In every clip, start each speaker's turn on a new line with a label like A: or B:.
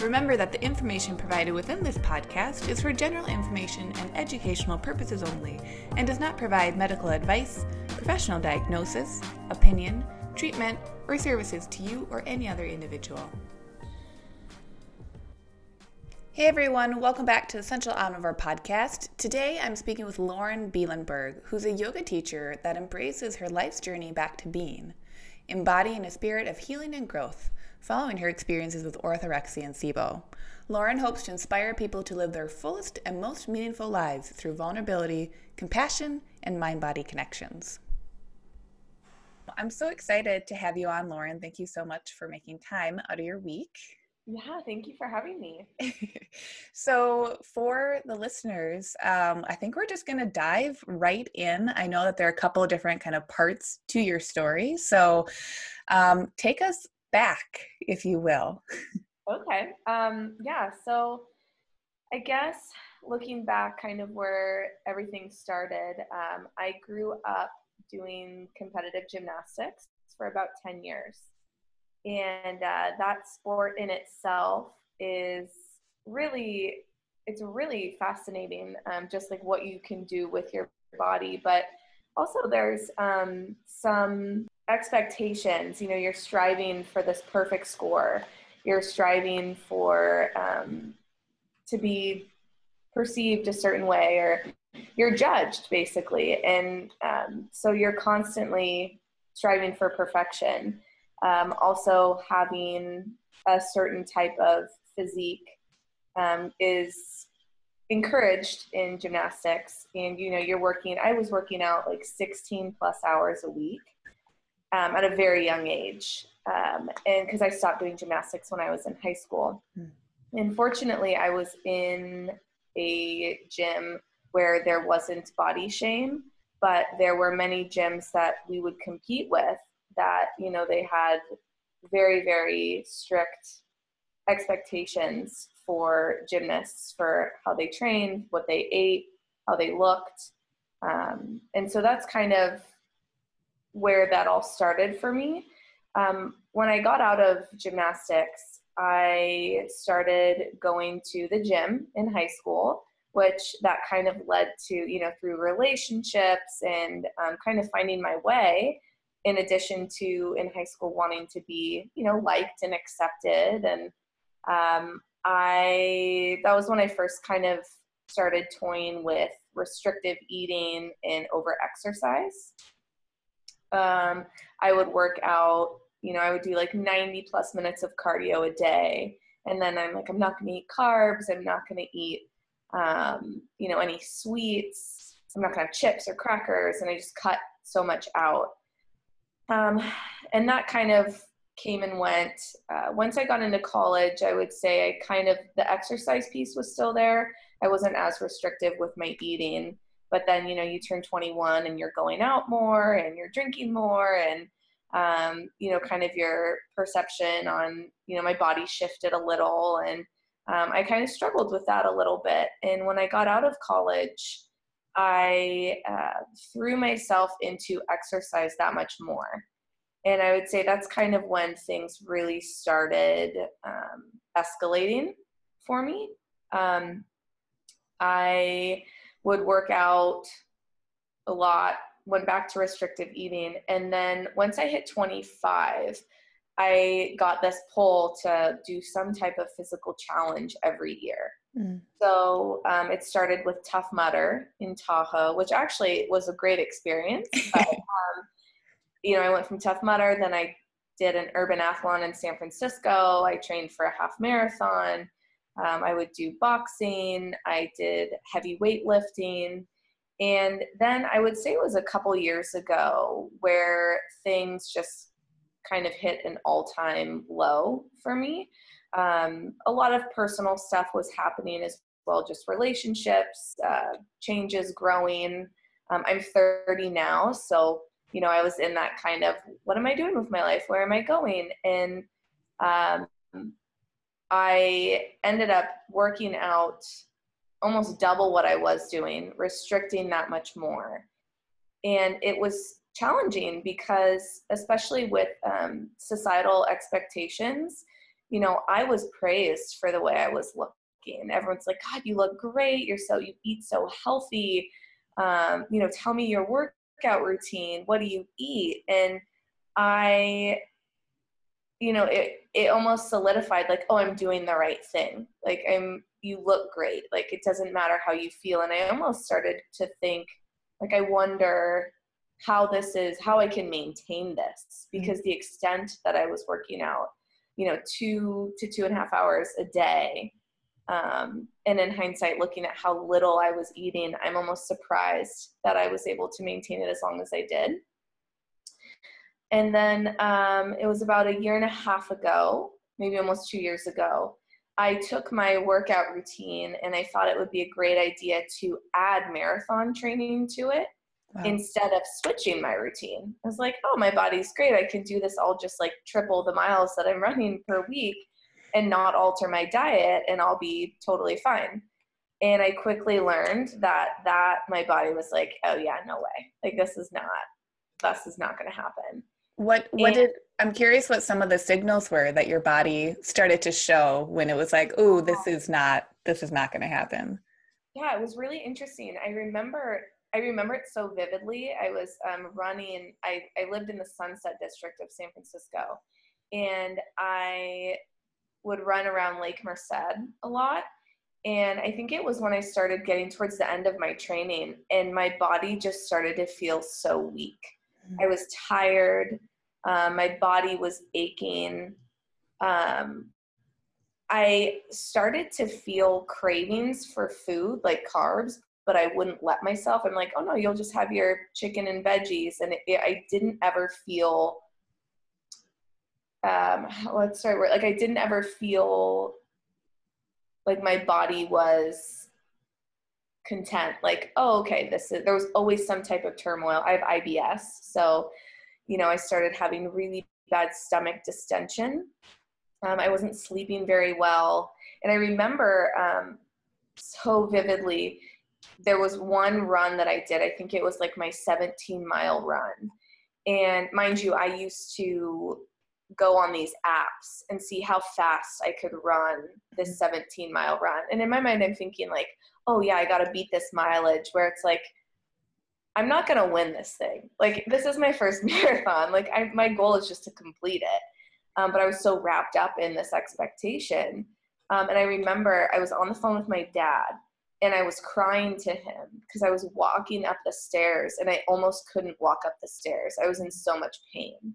A: Remember that the information provided within this podcast is for general information and educational purposes only and does not provide medical advice, professional diagnosis, opinion, treatment, or services to you or any other individual. Hey everyone, welcome back to the Essential Omnivore podcast. Today I'm speaking with Lauren Bielenberg, who's a yoga teacher that embraces her life's journey back to being, embodying a spirit of healing and growth following her experiences with orthorexia and SIBO. Lauren hopes to inspire people to live their fullest and most meaningful lives through vulnerability, compassion, and mind body connections. I'm so excited to have you on, Lauren. Thank you so much for making time out of your week.
B: Yeah, thank you for having me.
A: so, for the listeners, um, I think we're just going to dive right in. I know that there are a couple of different kind of parts to your story. So, um, take us back, if you will.
B: Okay. Um, yeah. So I guess looking back, kind of where everything started, um, I grew up doing competitive gymnastics for about 10 years. And uh, that sport in itself is really, it's really fascinating, um, just like what you can do with your body. But also, there's um, some expectations. You know you're striving for this perfect score. You're striving for um, to be perceived a certain way or you're judged basically. And um, so you're constantly striving for perfection. Um, also having a certain type of physique um, is encouraged in gymnastics. And you know you're working i was working out like 16 plus hours a week um, at a very young age. Um, and because I stopped doing gymnastics when I was in high school. Mm. And fortunately, I was in a gym where there wasn't body shame, but there were many gyms that we would compete with that, you know, they had very, very strict expectations for gymnasts for how they trained, what they ate, how they looked. Um, and so that's kind of where that all started for me. Um, when I got out of gymnastics, I started going to the gym in high school, which that kind of led to, you know, through relationships and um, kind of finding my way, in addition to in high school wanting to be, you know, liked and accepted. And um, I, that was when I first kind of started toying with restrictive eating and over exercise. Um, I would work out, you know, I would do like 90 plus minutes of cardio a day. And then I'm like, I'm not going to eat carbs. I'm not going to eat, um, you know, any sweets. I'm not going to have chips or crackers. And I just cut so much out. Um, and that kind of came and went. Uh, once I got into college, I would say I kind of, the exercise piece was still there. I wasn't as restrictive with my eating but then you know you turn 21 and you're going out more and you're drinking more and um, you know kind of your perception on you know my body shifted a little and um, i kind of struggled with that a little bit. And when i got out of college i uh, threw myself into exercise that much more. And i would say that's kind of when things really started um, escalating for me. Um, i would work out a lot, went back to restrictive eating. And then once I hit 25, I got this pull to do some type of physical challenge every year. Mm. So um, it started with Tough Mudder in Tahoe, which actually was a great experience. But, um, you know, I went from Tough Mudder, then I did an Urbanathlon in San Francisco. I trained for a half marathon. Um, I would do boxing, I did heavy weightlifting. And then I would say it was a couple years ago where things just kind of hit an all time low for me. Um, a lot of personal stuff was happening as well, just relationships, uh, changes growing. Um, I'm 30 now, so you know I was in that kind of what am I doing with my life? Where am I going? And um, I ended up working out almost double what I was doing, restricting that much more. And it was challenging because, especially with um, societal expectations, you know, I was praised for the way I was looking. Everyone's like, God, you look great. You're so, you eat so healthy. Um, you know, tell me your workout routine. What do you eat? And I you know it it almost solidified like oh i'm doing the right thing. Like i'm you look great. Like it doesn't matter how you feel. And i almost started to think like i wonder how this is how i can maintain this. Because the extent that i was working out you know two to two and a half hours a day um, and in hindsight looking at how little i was eating i'm almost surprised that i was able to maintain it as long as i did and then um, it was about a year and a half ago, maybe almost two years ago, I took my workout routine and I thought it would be a great idea to add marathon training to it wow. instead of switching my routine. I was like, oh, my body's great. I can do this. I'll just like triple the miles that I'm running per week and not alter my diet and I'll be totally fine. And I quickly learned that that my body was like, oh yeah, no way. Like this is not this is not going to happen.
A: What what and, did I'm curious what some of the signals were that your body started to show when it was like, oh, this is not this is not going to happen.
B: Yeah, it was really interesting. I remember I remember it so vividly. I was um, running. I I lived in the Sunset District of San Francisco, and I would run around Lake Merced a lot. And I think it was when I started getting towards the end of my training, and my body just started to feel so weak I was tired. Um, my body was aching. Um, I started to feel cravings for food, like carbs, but I wouldn't let myself. I'm like, oh no, you'll just have your chicken and veggies. And it, it, I didn't ever feel, um, right word? Like I didn't ever feel like my body was content like oh okay this is there was always some type of turmoil. I have ibs so you know i started having really bad stomach distension. Um, i wasn't sleeping very well. And i remember um, so vividly there was one run that i did i think it was like my 17 mile run. And mind you i used to go on these apps and see how fast i could run this mm-hmm. 17 mile run. And in my mind i'm thinking like oh yeah, I got to beat this mileage where it's like, I'm not going to win this thing. Like, this is my first marathon. Like, I, my goal is just to complete it. Um, but I was so wrapped up in this expectation. Um, and I remember I was on the phone with my dad and I was crying to him because I was walking up the stairs and I almost couldn't walk up the stairs. I was in so much pain.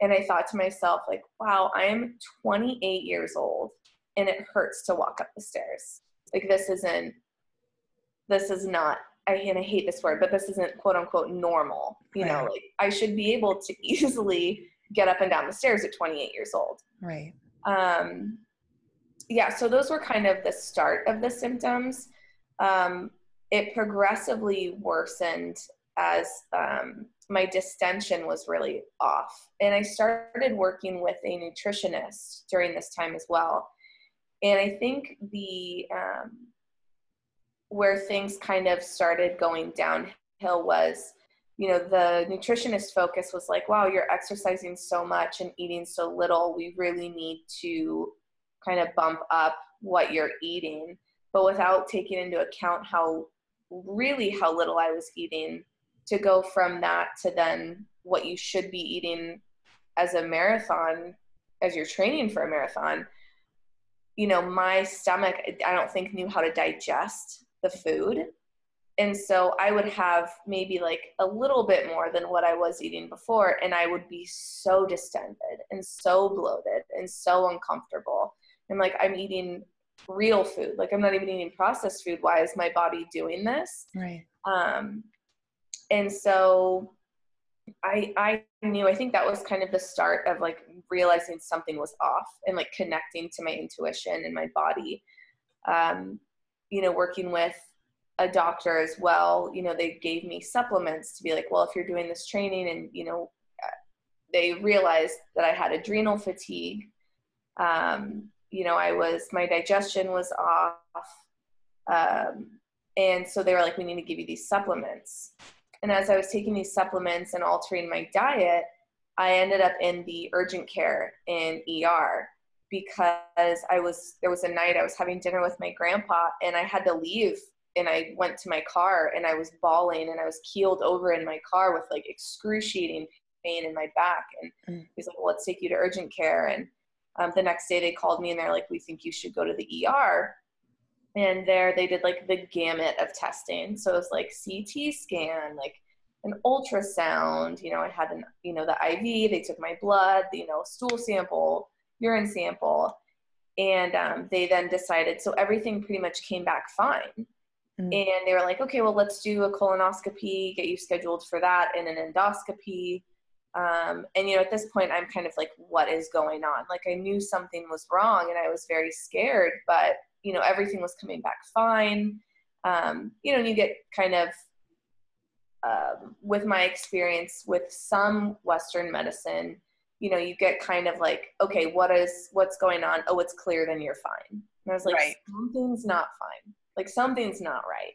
B: And I thought to myself, like, wow, I am 28 years old and it hurts to walk up the stairs. Like, this isn't this is not I and I hate this word, but this isn't quote unquote normal. You right. know, like I should be able to easily get up and down the stairs at 28 years old.
A: Right.
B: Um, yeah, so those were kind of the start of the symptoms. Um, it progressively worsened as um, my distension was really off. And I started working with a nutritionist during this time as well. And I think the um, where things kind of started going downhill was you know the nutritionist focus was like wow you're exercising so much and eating so little. We really need to kind of bump up what you're eating. But without taking into account how really how little i was eating to go from that to then what you should be eating as a marathon as you're training for a marathon you know my stomach i don't think knew how to digest the food. And so I would have maybe like a little bit more than what I was eating before, and I would be so distended and so bloated and so uncomfortable. And like I'm eating real food, like I'm not even eating processed food. Why is my body doing this?
A: Right.
B: Um, and so I I knew I think that was kind of the start of like realizing something was off and like connecting to my intuition and my body. Um, you know, working with a doctor as well, you know, they gave me supplements to be like, well, if you're doing this training and, you know, they realized that I had adrenal fatigue. Um, you know, I was, my digestion was off. Um, and so they were like, we need to give you these supplements. And as I was taking these supplements and altering my diet, I ended up in the urgent care in ER because I was there was a night I was having dinner with my grandpa and I had to leave and I went to my car and I was bawling and I was keeled over in my car with like excruciating pain in my back. And mm. he's like well let's take you to urgent care. And um, the next day they called me and they're like we think you should go to the ER and there they did like the gamut of testing. So it was like CT scan like an ultrasound you know I had an you know the IV they took my blood you know stool sample urine sample and um, they then decided so everything pretty much came back fine Mm. And they were like, okay, well, let's do a colonoscopy, get you scheduled for that, and an endoscopy. Um, and, you know, at this point, I'm kind of like, what is going on? Like, I knew something was wrong and I was very scared, but, you know, everything was coming back fine. Um, you know, and you get kind of, um, with my experience with some Western medicine, you know, you get kind of like, okay, what is, what's going on? Oh, it's clear, then you're fine. And I was like, right. something's not fine. Like something's not right.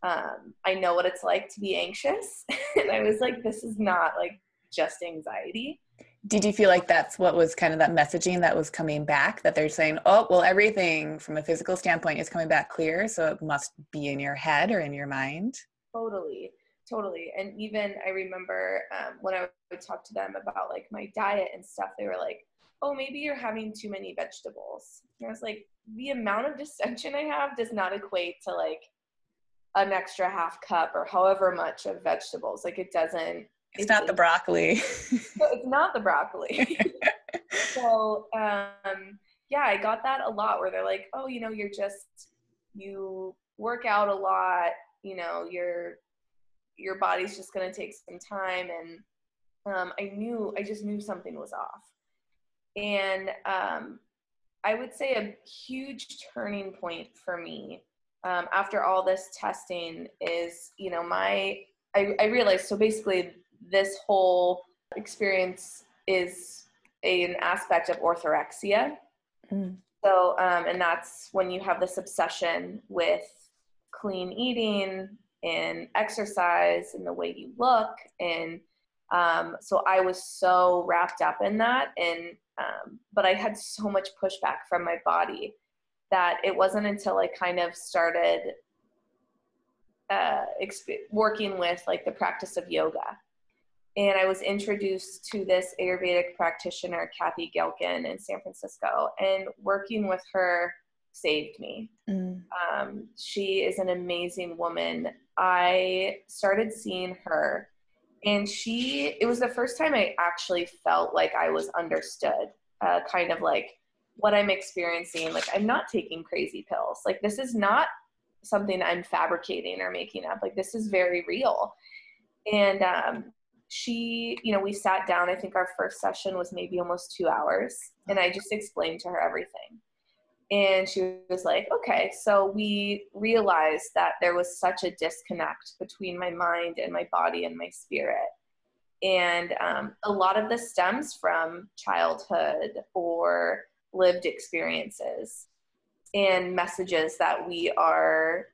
B: Um, i know what it's like to be anxious. And i was like this is not like just anxiety.
A: Did you feel like that's what was kind of that messaging that was coming back? That they're saying oh well everything from a physical standpoint is coming back clear so it must be in your head or in your mind?
B: Totally totally and even i remember um, when i would talk to them about like my diet and stuff they were like oh maybe you're having too many vegetables and i was like the amount of distension I have does not equate to like an extra half cup or however much of vegetables. Like it doesn't.
A: It's, not the broccoli.
B: it's not the broccoli. so um, yeah, I got that a lot where they're like, oh, you know, you're just you work out a lot. You know, your your body's just gonna take some time, and um, I knew I just knew something was off. And um, I would say a huge turning point for me um, after all this testing is, you know, my, I, I realized, so basically this whole experience is a, an aspect of orthorexia. Mm. So, um, and that's when you have this obsession with clean eating and exercise and the way you look. And um, so I was so wrapped up in that. And um, but I had so much pushback from my body that it wasn't until I kind of started uh, exp- working with like the practice of yoga. And I was introduced to this Ayurvedic practitioner, Kathy Gelkin, in San Francisco. And working with her saved me. Mm. Um, she is an amazing woman. I started seeing her and she it was the first time i actually felt like i was understood uh, kind of like what i'm experiencing like i'm not taking crazy pills like this is not something i'm fabricating or making up like this is very real and um, she you know we sat down i think our first session was maybe almost two hours and i just explained to her everything and she was like, okay. So we realized that there was such a disconnect between my mind and my body and my spirit. And um, a lot of this stems from childhood or lived experiences and messages that we are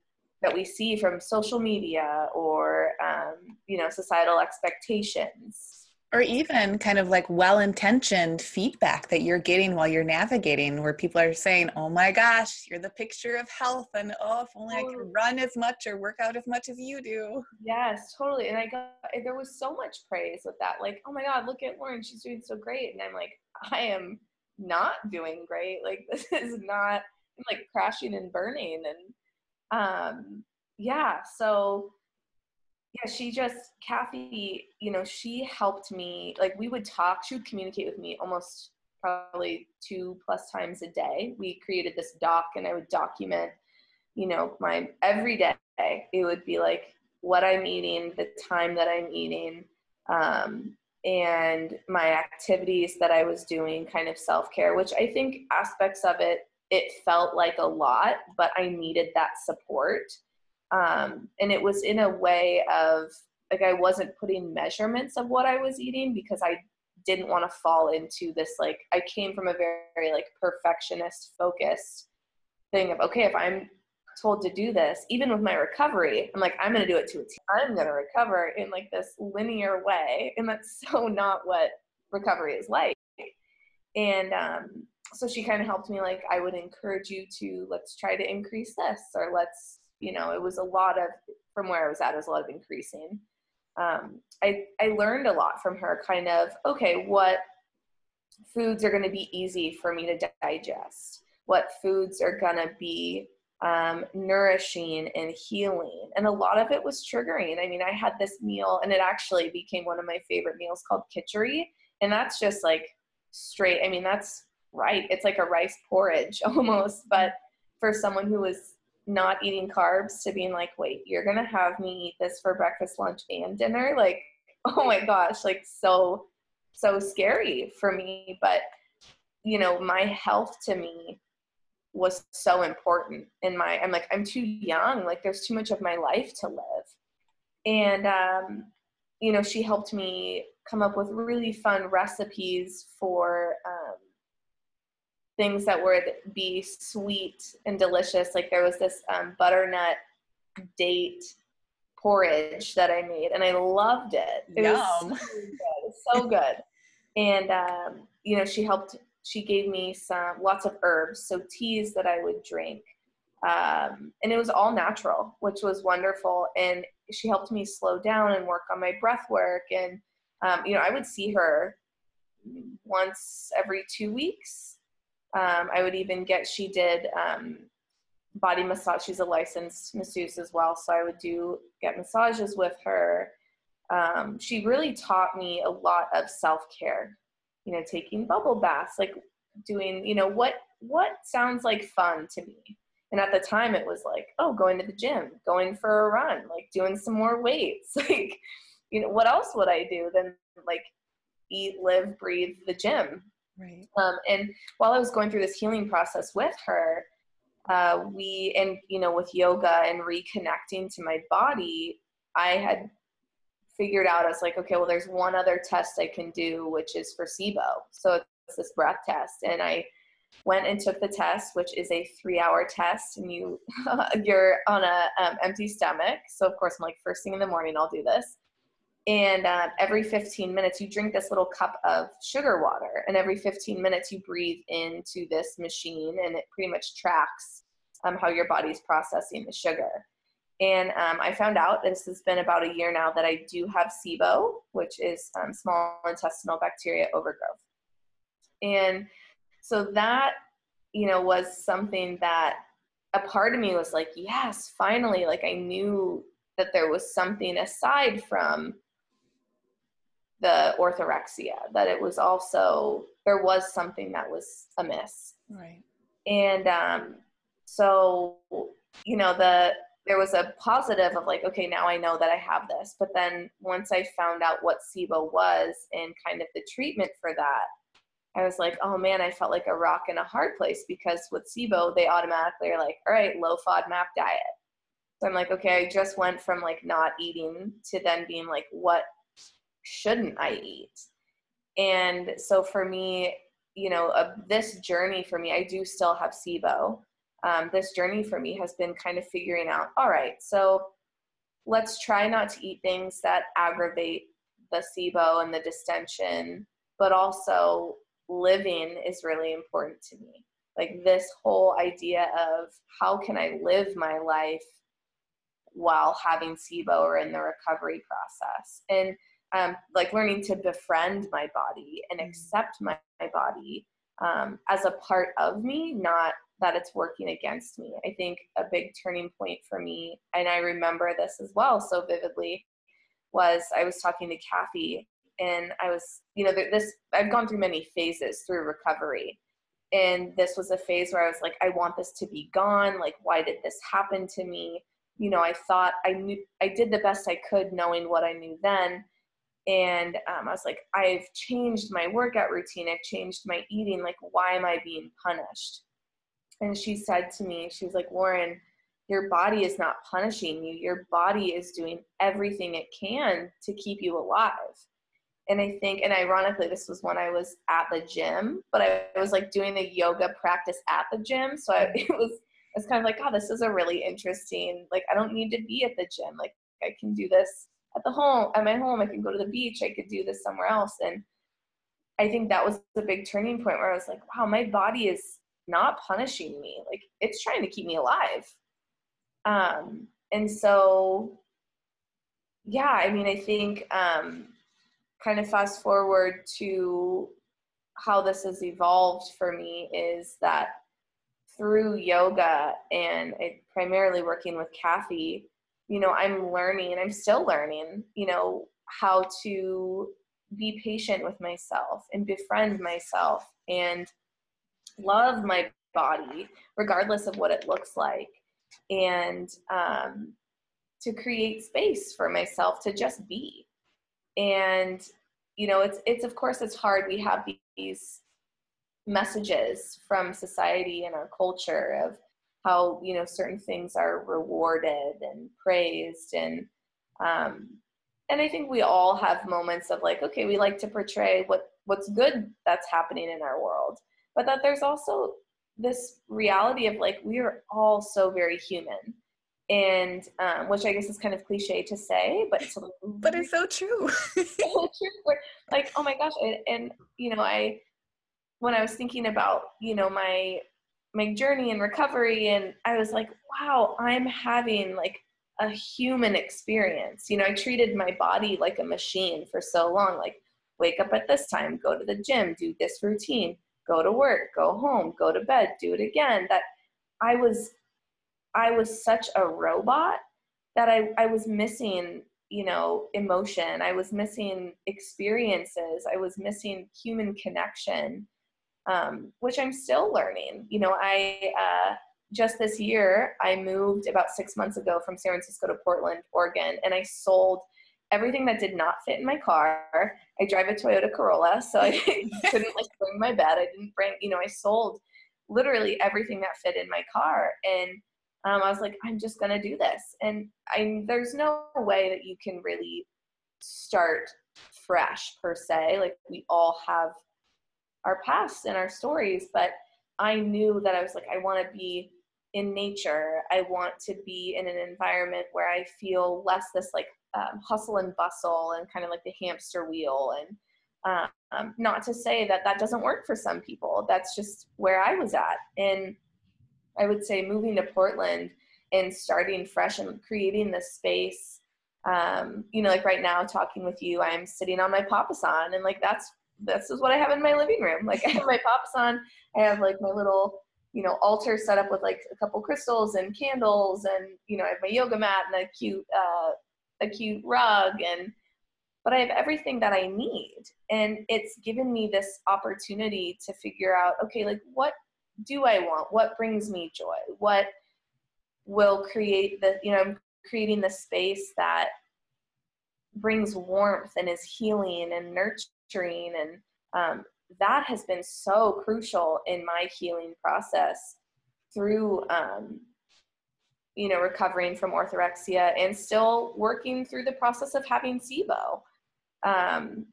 B: that we see from social media or um, you know societal expectations
A: or even kind of like well-intentioned feedback that you're getting while you're navigating where people are saying oh my gosh you're the picture of health and oh if only i can run as much or work out as much as you do.
B: Yes totally and i got there was so much praise with that like oh my god look at lauren she's doing so great and i'm like i am not doing great like this is not I'm like crashing and burning and um yeah so yeah she just kathy you know she helped me like we would talk she would communicate with me almost probably two plus times a day. We created this doc and i would document you know my every day. It would be like what i'm eating the time that i'm eating um, and my activities that i was doing kind of self-care which i think aspects of it it felt like a lot but i needed that support Um, and it was in a way of like I wasn't putting measurements of what I was eating because I didn't want to fall into this like I came from a very, very like perfectionist focused thing of okay if I'm told to do this even with my recovery I'm like I'm going to do it to a T I'm going to recover in like this linear way and that's so not what recovery is like. And um so she kind of helped me like I would encourage you to let's try to increase this or let's you know it was a lot of from where I was at it was a lot of increasing. Um, I, I learned a lot from her kind of okay what foods are going to be easy for me to digest? What foods are going to be um, nourishing and healing? And a lot of it was triggering. I mean i had this meal and it actually became one of my favorite meals called kitchery and that's just like straight i mean that's right it's like a rice porridge almost but for someone who was not eating carbs to being like, wait, you're gonna have me eat this for breakfast, lunch, and dinner. Like, oh my gosh, like so, so scary for me. But you know, my health to me was so important in my I'm like, I'm too young, like there's too much of my life to live. And um, you know, she helped me come up with really fun recipes for um, things that would be sweet and delicious. Like there was this um, butternut date porridge that I made, and I loved it. It
A: Yum.
B: was so good. So good. and um, you know, she helped. She gave me some lots of herbs, so teas that I would drink, um, and it was all natural, which was wonderful. And she helped me slow down and work on my breath work. And um, you know, I would see her once every two weeks um, I would even get, she did um, body massage. She's a licensed masseuse as well. So I would do, get massages with her. Um, she really taught me a lot of self-care, you know, taking bubble baths, like doing, you know, what, what sounds like fun to me. And at the time it was like, oh, going to the gym, going for a run, like doing some more weights. Like, you know, what else would I do than like eat, live, breathe the gym?
A: Right.
B: Um, and while I was going through this healing process with her, uh, we, and you know, with yoga and reconnecting to my body, I had figured out, I was like, okay, well, there's one other test I can do, which is for SIBO. So it's this breath test. And I went and took the test, which is a three hour test. And you, you're on a um, empty stomach. So of course, I'm like, first thing in the morning, I'll do this and uh, every 15 minutes you drink this little cup of sugar water and every 15 minutes you breathe into this machine and it pretty much tracks um, how your body's processing the sugar. And um, i found out this has been about a year now that i do have sibo which is um, small intestinal bacteria overgrowth. And so that you know was something that a part of me was like yes finally like i knew that there was something aside from the orthorexia that it was also there was something that was amiss.
A: Right.
B: And um, so you know the there was a positive of like okay now i know that i have this. But then once i found out what sibo was and kind of the treatment for that i was like oh man i felt like a rock in a hard place because with sibo they automatically are like all right low fodmap diet. So i'm like okay i just went from like not eating to then being like what shouldn't I eat? And so for me, you know, uh, this journey for me, I do still have SIBO. Um, this journey for me has been kind of figuring out, all right, so let's try not to eat things that aggravate the SIBO and the distension, but also living is really important to me. Like this whole idea of how can I live my life while having SIBO or in the recovery process. And um, like learning to befriend my body and mm. accept my, my body um, as a part of me, not that it's working against me. I think a big turning point for me, and I remember this as well so vividly, was I was talking to Kathy, and I was, you know, this, I've gone through many phases through recovery. And this was a phase where I was like, I want this to be gone. Like, why did this happen to me? You know, I thought I knew, I did the best I could knowing what I knew then and um, i was like i've changed my workout routine i've changed my eating like why am i being punished? And she said to me she was like lauren your body is not punishing you your body is doing everything it can to keep you alive. And i think and ironically this was when i was at the gym but i was like doing the yoga practice at the gym so I, it was it's kind of like oh this is a really interesting like i don't need to be at the gym like i can do this at the home at my home i can go to the beach i could do this somewhere else. And i think that was the big turning point where i was like wow my body is not punishing me. Like it's trying to keep me alive. Um and so yeah i mean i think um kind of fast forward to how this has evolved for me is that through yoga and primarily working with Kathy, you know, I'm learning, I'm still learning, you know, how to be patient with myself and befriend myself and love my body, regardless of what it looks like, and um, to create space for myself to just be. And you know, it's it's of course it's hard. We have these messages from society and our culture of how you know certain things are rewarded and praised and um, and I think we all have moments of like okay we like to portray what what's good that's happening in our world but that there's also this reality of like we are all so very human and um, which I guess is kind of cliche to say, but it's
A: but it's so true. so
B: true. like, oh my gosh, and, and, you know, I when I was thinking about you know my my journey and recovery, and I was like, wow, I'm having like a human experience. You know, I treated my body like a machine for so long, like wake up at this time, go to the gym, do this routine, go to work, go home, go to bed, do it again. That I was I was such a robot that I, I was missing, you know, emotion. I was missing experiences. I was missing human connection, um, which I'm still learning. You know, I uh, just this year, I moved about six months ago from San Francisco to Portland, Oregon, and I sold everything that did not fit in my car. I drive a Toyota Corolla, so I couldn't like bring my bed. I didn't bring, you know, I sold literally everything that fit in my car. And um, I was like, I'm just gonna do this, and I there's no way that you can really start fresh per se. Like we all have our past and our stories, but I knew that I was like, I want to be in nature. I want to be in an environment where I feel less this like um, hustle and bustle and kind of like the hamster wheel. And um, not to say that that doesn't work for some people. That's just where I was at. And I would say moving to Portland and starting fresh and creating this space. Um, you know, like right now talking with you, I'm sitting on my papasan and like that's this is what I have in my living room. Like I have my papasan, I have like my little, you know, altar set up with like a couple crystals and candles and you know, I have my yoga mat and a cute uh a cute rug and but I have everything that I need. And it's given me this opportunity to figure out, okay, like what do I want? What brings me joy? What will create the, you know, I'm creating the space that brings warmth and is healing and nurturing. And um, that has been so crucial in my healing process through, um, you know, recovering from orthorexia and still working through the process of having SIBO. Um,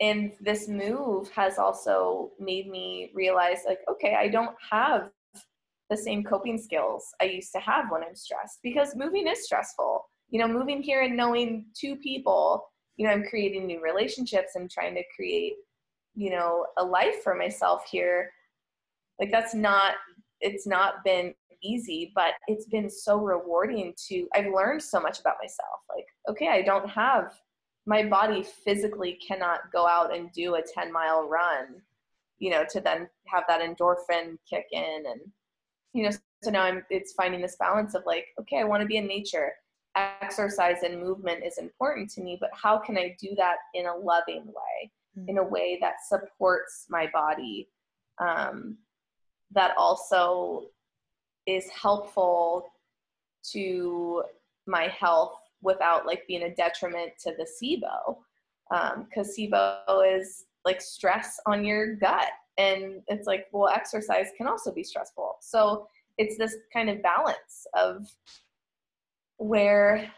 B: and this move has also made me realize like okay i don't have the same coping skills i used to have when i'm stressed because moving is stressful you know moving here and knowing two people you know i'm creating new relationships and trying to create you know a life for myself here. Like that's not it's not been easy but it's been so rewarding to i've learned so much about myself. Like okay i don't have my body physically cannot go out and do a 10 mile run you know to then have that endorphin kick in and you know so now i'm it's finding this balance of like okay i want to be in nature exercise and movement is important to me but how can i do that in a loving way mm-hmm. in a way that supports my body um, that also is helpful to my health without like being a detriment to the SIBO. Because um, SIBO is like stress on your gut. And it's like, well, exercise can also be stressful. So it's this kind of balance of where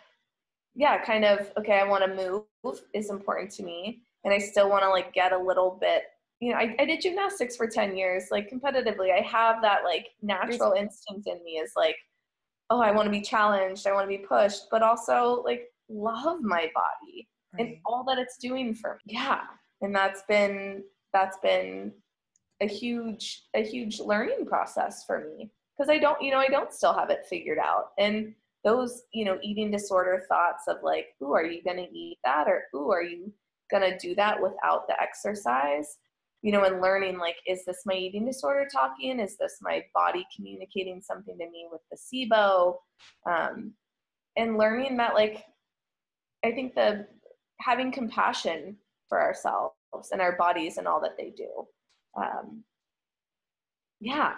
B: yeah kind of okay i want to move is important to me and i still want to like get a little bit you know I, I did gymnastics for 10 years like competitively i have that like natural instinct in me is like oh i want to be challenged i want to be pushed but also like love my body right. and all that it's doing for me yeah and that's been that's been a huge a huge learning process for me because i don't you know i don't still have it figured out and those you know eating disorder thoughts of like ooh are you going to eat that? or ooh are you going to do that without the exercise? You know and learning like is this my eating disorder talking? Is this my body communicating something to me with the sibo um, and learning that like i think the having compassion for ourselves and our bodies and all that they do. Um, yeah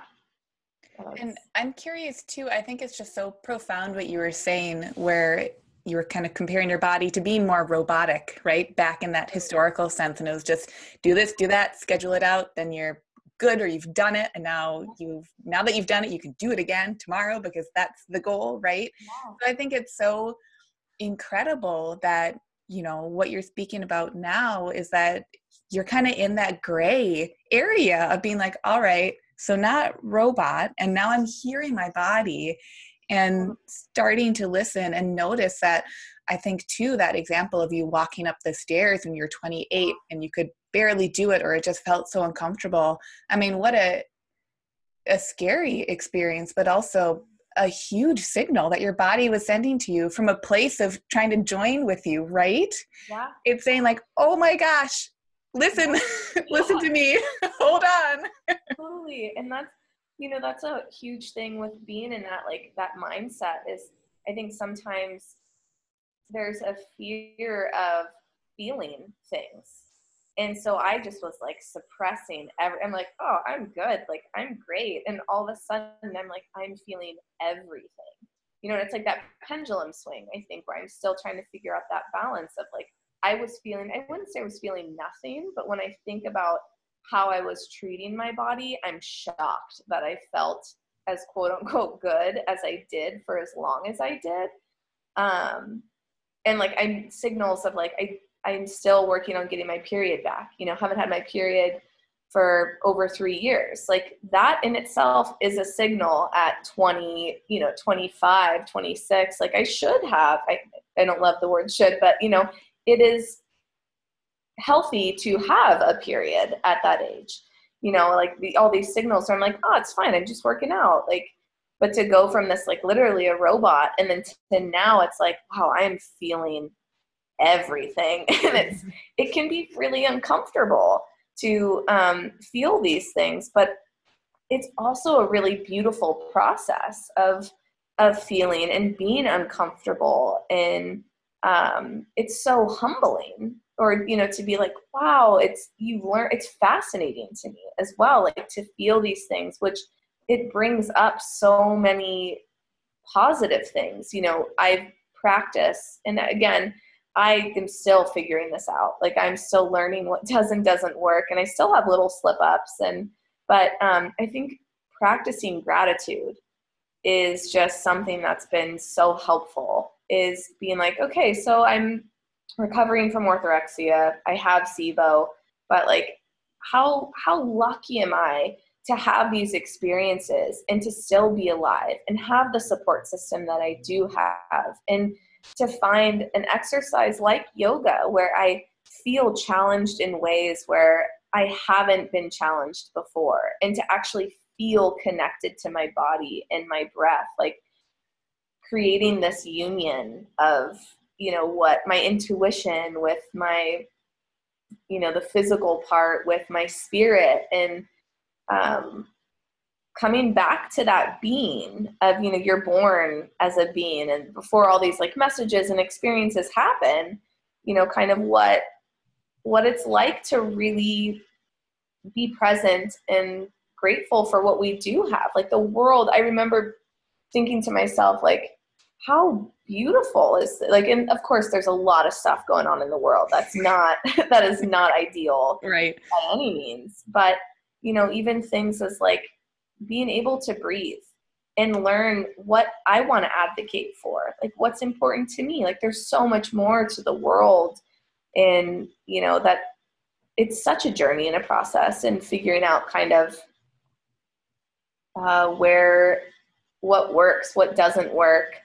A: and I'm curious too. I think it's just so profound what you were saying, where you were kind of comparing your body to being more robotic, right? Back in that historical sense. And it was just do this, do that, schedule it out, then you're good or you've done it. And now you've, now that you've done it, you can do it again tomorrow because that's the goal, right? Yeah. So I think it's so incredible that, you know, what you're speaking about now is that you're kind of in that gray area of being like, all right, so not robot. And now I'm hearing my body and mm-hmm. starting to listen and notice that I think too that example of you walking up the stairs when you're 28 and you could barely do it or it just felt so uncomfortable. I mean, what a a scary experience, but also a huge signal that your body was sending to you from a place of trying to join with you, right?
B: Yeah.
A: It's saying like, "Oh my gosh, listen listen to me hold on
B: totally and that's you know that's a huge thing with being in that like that mindset is i think sometimes there's a fear of feeling things. And so i just was like suppressing every i'm like oh i'm good. Like i'm great. And all of a sudden i'm like i'm feeling everything. You know and it's like that pendulum swing i think where i'm still trying to figure out that balance of like I was feeling, I wouldn't say I was feeling nothing, but when I think about how I was treating my body, I'm shocked that I felt as quote unquote good as I did for as long as I did. Um, and like I'm signals of like I I'm still working on getting my period back. You know, haven't had my period for over three years. Like that in itself is a signal at 20, you know, 25, 26. Like I should have, I, I don't love the word should, but you know, it is healthy to have a period at that age. You know like the, all these signals so i'm like oh it's fine i'm just working out. Like but to go from this like literally a robot and then to now it's like wow i am feeling everything. And it's it can be really uncomfortable to um, feel these things but it's also a really beautiful process of of feeling and being uncomfortable and um, it's so humbling or you know to be like wow it's you've learned it's fascinating to me as well like to feel these things which it brings up so many positive things you know i practice and again i am still figuring this out like i'm still learning what does and doesn't work and i still have little slip ups and but um, i think practicing gratitude is just something that's been so helpful is being like, okay, so I'm recovering from orthorexia. I have SIBO, but like, how how lucky am I to have these experiences and to still be alive and have the support system that I do have and to find an exercise like yoga where I feel challenged in ways where I haven't been challenged before and to actually feel connected to my body and my breath like creating this union of you know what my intuition with my you know the physical part with my spirit and um, coming back to that being of you know you're born as a being and before all these like messages and experiences happen you know kind of what what it's like to really be present and grateful for what we do have. Like the world i remember thinking to myself like how beautiful is like and of course there's a lot of stuff going on in the world. That's not that is not ideal
A: right.
B: by any means. But you know even things as like being able to breathe and learn what I want to advocate for, like what's important to me. Like there's so much more to the world, and you know that it's such a journey and a process, and figuring out kind of uh, where what works, what doesn't work,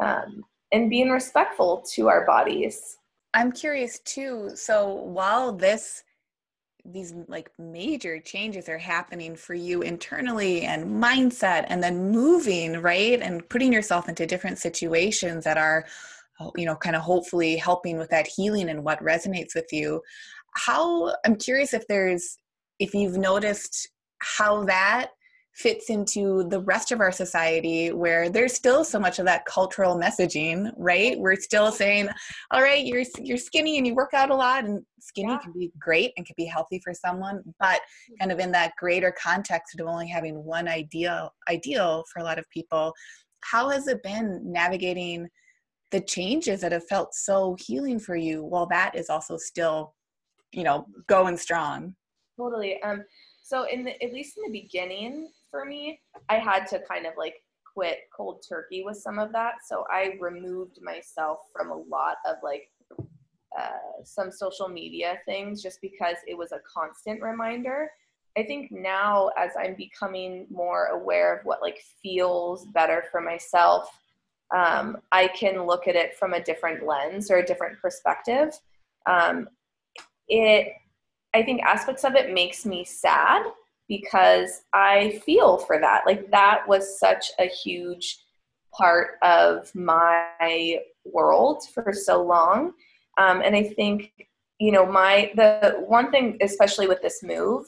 B: um, and being respectful to our bodies.
A: I'm curious too. So while this these like major changes are happening for you internally and mindset and then moving right and putting yourself into different situations that are you know kind of hopefully helping with that healing and what resonates with you how i'm curious if there's if you've noticed how that fits into the rest of our society where there's still so much of that cultural messaging right? We're still saying all right you're you're skinny and you work out a lot and skinny yeah. can be great and can be healthy for someone but kind of in that greater context of only having one ideal ideal for a lot of people how has it been navigating the changes that have felt so healing for you while that is also still you know going strong?
B: Totally um so in the at least in the beginning for me, I had to kind of like quit cold turkey with some of that. So I removed myself from a lot of like uh, some social media things just because it was a constant reminder. I think now as I'm becoming more aware of what like feels better for myself, um, I can look at it from a different lens or a different perspective. Um, it, I think aspects of it makes me sad because I feel for that. Like that was such a huge part of my world for so long. Um, and I think, you know, my, the one thing, especially with this move,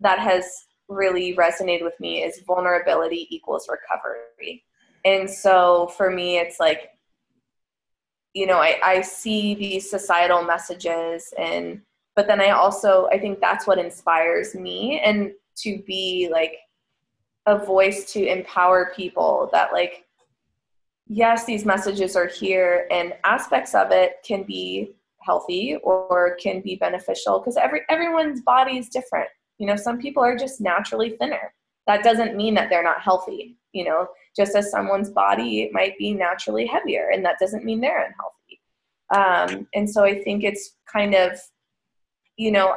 B: that has really resonated with me is vulnerability equals recovery. And so for me, it's like, you know, I, I see these societal messages and, but then I also, I think that's what inspires me. And to be like a voice to empower people that like yes these messages are here and aspects of it can be healthy or can be beneficial because every everyone's body is different. You know some people are just naturally thinner. That doesn't mean that they're not healthy you know? Just as someone's body might be naturally heavier and that doesn't mean they're unhealthy. Um, and so i think it's kind of you know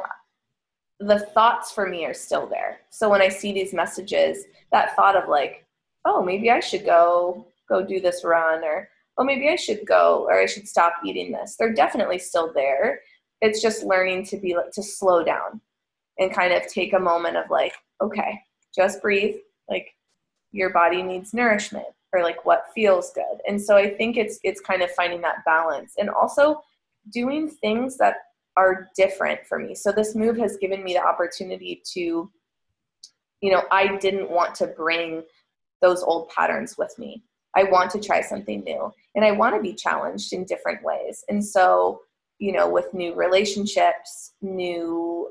B: the thoughts for me are still there. So when I see these messages, that thought of like, oh, maybe I should go go do this run or oh, maybe I should go or I should stop eating this. They're definitely still there. It's just learning to be to slow down and kind of take a moment of like, okay, just breathe. Like your body needs nourishment or like what feels good. And so I think it's it's kind of finding that balance and also doing things that are different for me. So this move has given me the opportunity to, you know, I didn't want to bring those old patterns with me. I want to try something new and I want to be challenged in different ways. And so, you know, with new relationships, new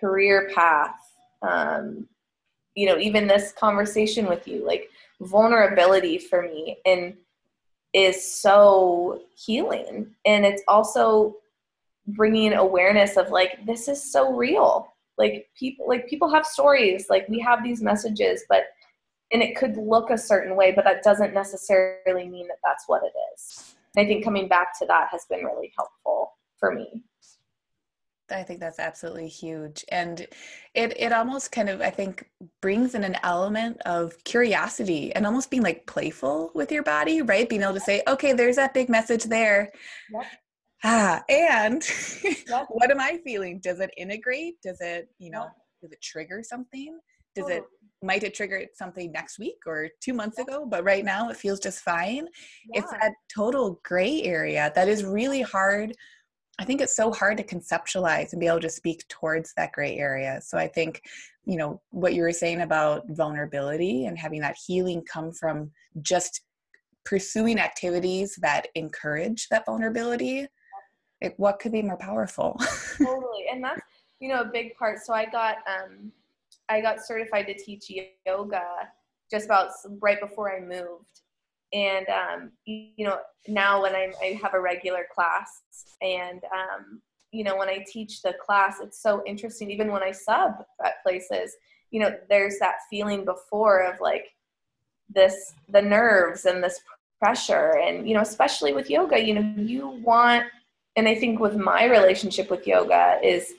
B: career path, um, you know, even this conversation with you, like vulnerability for me and is so healing. And it's also bringing awareness of like this is so real like people like people have stories like we have these messages but and it could look a certain way but that doesn't necessarily mean that that's what it is and i think coming back to that has been really helpful for me
A: I think that's absolutely huge. And it it almost kind of I think brings in an element of curiosity and almost being like playful with your body, right? Being able to say, okay, there's that big message there. Yep ah and yep. what am i feeling does it integrate does it you know yep. does it trigger something does it might it trigger something next week or two months yep. ago but right now it feels just fine yeah. it's that total gray area that is really hard i think it's so hard to conceptualize and be able to speak towards that gray area so i think you know what you were saying about vulnerability and having that healing come from just pursuing activities that encourage that vulnerability it, what could be more powerful?
B: Totally and that's you know a big part. So i got um i got certified to teach yoga just about right before i moved. And um you know now when i'm i have a regular class and um you know when i teach the class it's so interesting. Even when i sub at places you know there's that feeling before of like this the nerves and this pressure. And you know especially with yoga you know you want and i think with my relationship with yoga is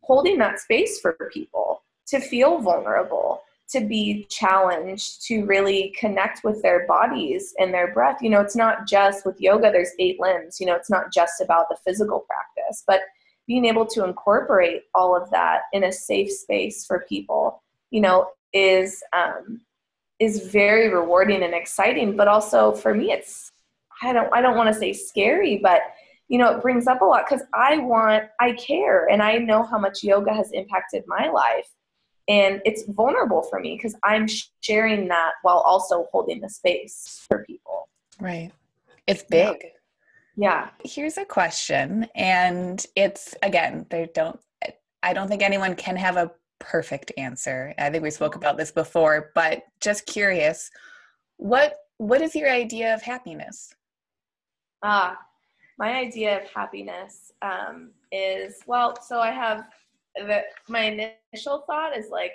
B: holding that space for people to feel vulnerable to be challenged to really connect with their bodies and their breath. You know it's not just with yoga there's eight limbs you know it's not just about the physical practice but being able to incorporate all of that in a safe space for people you know is um, is very rewarding and exciting but also for me it's i don't i don't want to say scary but you know it brings up a lot because i want i care and i know how much yoga has impacted my life and it's vulnerable for me because i'm sharing that while also holding the space for people
A: right it's big
B: yeah.
A: yeah. here's a question and it's again they don't i don't think anyone can have a perfect answer. I think we spoke about this before, but just curious, what what is your idea of happiness?
B: Ah, my idea of happiness um, is well. So I have the my initial thought is like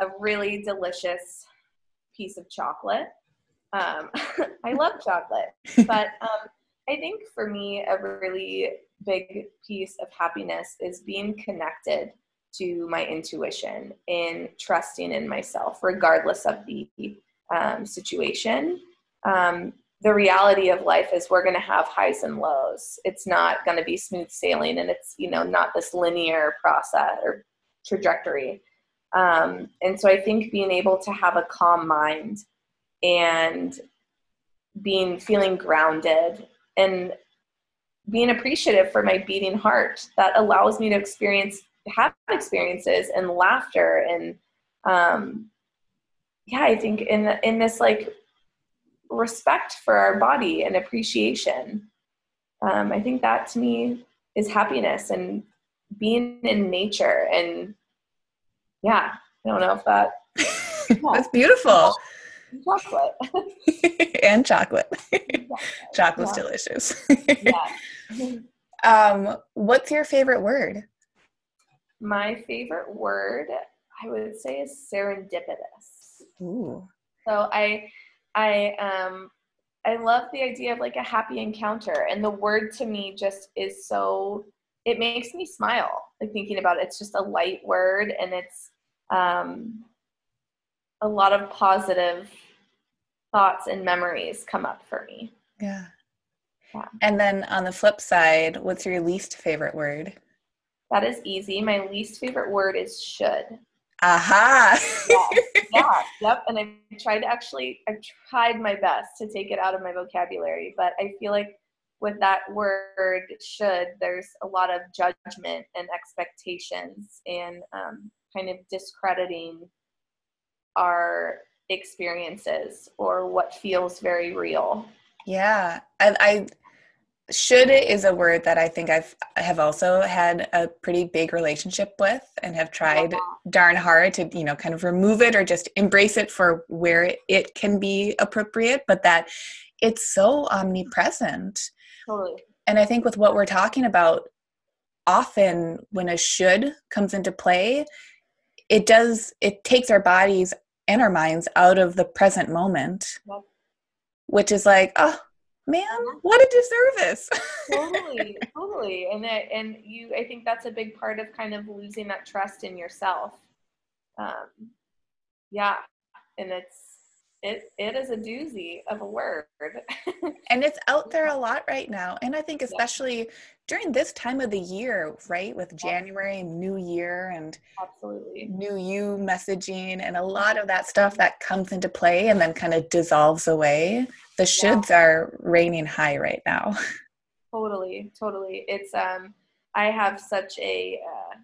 B: a really delicious piece of chocolate. Um, I love chocolate, but um, I think for me, a really big piece of happiness is being connected to my intuition and trusting in myself, regardless of the um, situation. The reality of life is we're going to have highs and lows. It's not going to be smooth sailing, and it's you know not this linear process or trajectory. Um, and so I think being able to have a calm mind and being feeling grounded and being appreciative for my beating heart that allows me to experience have experiences and laughter and um, yeah i think in in this like respect for our body and appreciation um, i think that to me is happiness and being in nature and yeah i don't know if that
A: yeah. that's beautiful
B: chocolate
A: and chocolate chocolate's yeah. delicious yeah. um what's your favorite word
B: my favorite word, I would say, is serendipitous.
A: Ooh.
B: So I, I, um, I love the idea of like a happy encounter, and the word to me just is so. It makes me smile, like thinking about it. It's just a light word, and it's um, a lot of positive thoughts and memories come up for me.
A: Yeah. Yeah. And then on the flip side, what's your least favorite word?
B: That is easy. My least favorite word is should.
A: Aha.
B: yeah, yeah, yep. And I've tried to actually, I've tried my best to take it out of my vocabulary, but I feel like with that word should, there's a lot of judgment and expectations and um, kind of discrediting our experiences or what feels very real.
A: Yeah. I, I should is a word that I think I've I have also had a pretty big relationship with and have tried yeah. darn hard to you know kind of remove it or just embrace it for where it can be appropriate but that it's so omnipresent
B: totally
A: and I think with what we're talking about often when a should comes into play it does it takes our bodies and our minds out of the present moment yeah. which is like oh man what a disservice.
B: Totally totally. And that and you i think that's a big part of kind of losing that trust in yourself. Um yeah. And it's it it is a doozy of a word.
A: And it's out there a lot right now and i think especially yeah. during this time of the year right with january new year and
B: absolutely.
A: New you messaging and a lot of that stuff that comes into play and then kind of dissolves away the shoulds yeah. are reigning high right now.
B: Totally totally. It's um i have such a uh,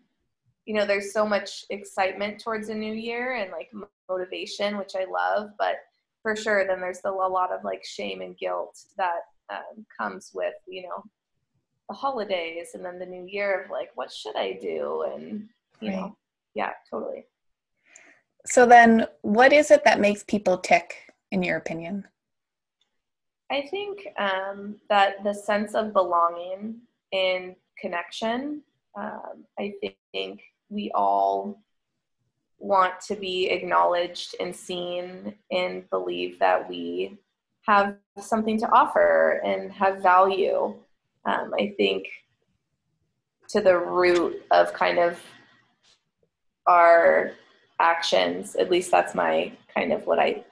B: you know there's so much excitement towards a new year and like motivation which i love but for sure then there's still a lot of like shame and guilt that um, comes with you know the holidays and then the new year of like what should i do? And you right. know yeah totally.
A: So then what is it that makes people tick in your opinion?
B: I think um, that the sense of belonging and connection um, i think we all want to be acknowledged and seen and believe that we have something to offer and have value. Um, I think to the root of kind of our actions, at least that's my kind of what I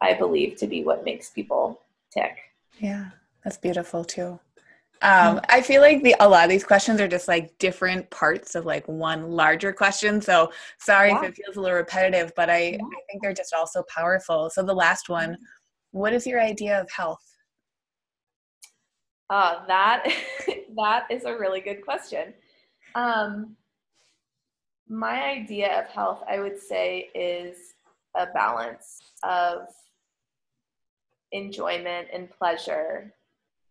B: I believe to be what makes people tick.
A: Yeah, that's beautiful too. Um, I feel like the a lot of these questions are just like different parts of like one larger question. So sorry yeah. if it feels a little repetitive, but I, yeah. I think they're just all so powerful. So the last one, mm-hmm. what is your idea of health?
B: Uh, that that is a really good question. Um, my idea of health, I would say, is a balance of enjoyment and pleasure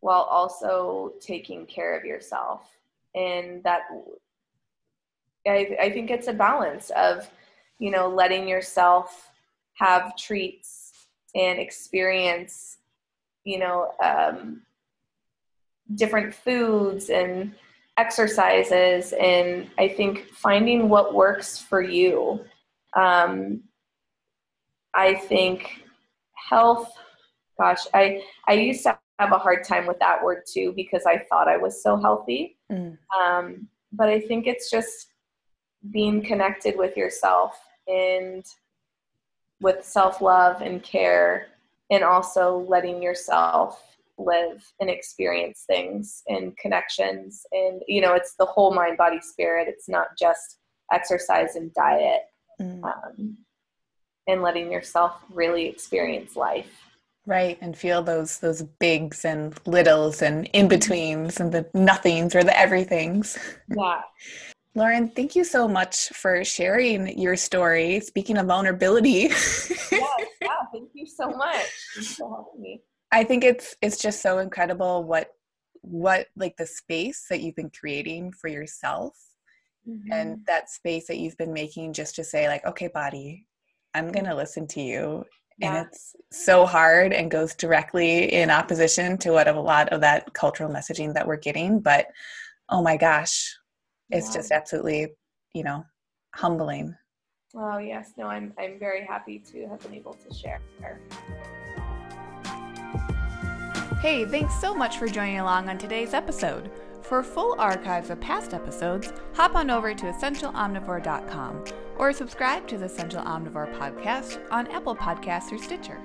B: while also taking care of yourself. And that I, I think it's a balance of, you know, letting yourself have treats and experience, you know, um, different foods and exercises. And I think finding what works for you. Um, I think health, gosh, I, I used to have a hard time with that word too because I thought I was so healthy. Mm. Um, but I think it's just being connected with yourself and with self love and care, and also letting yourself live and experience things and connections. And, you know, it's the whole mind, body, spirit. It's not just exercise and diet. Mm. Um, and letting yourself really experience life
A: right? And feel those those bigs and littles and in betweens and the nothings or the everythings.
B: Yeah.
A: Lauren thank you so much for sharing your story. Speaking of vulnerability.
B: Yeah, yeah thank you so much. Thanks for helping me.
A: I think it's it's just so incredible what what like the space that you've been creating for yourself mm-hmm. and that space that you've been making just to say like okay body i'm going to listen to you yeah. and it's so hard and goes directly in opposition to what a lot of that cultural messaging that we're getting but oh my gosh it's yeah. just absolutely you know humbling
B: oh yes no i'm i'm very happy to have been able to share
A: hey thanks so much for joining along on today's episode for full archives of past episodes, hop on over to essentialomnivore.com or subscribe to the Essential Omnivore podcast on Apple Podcasts or Stitcher.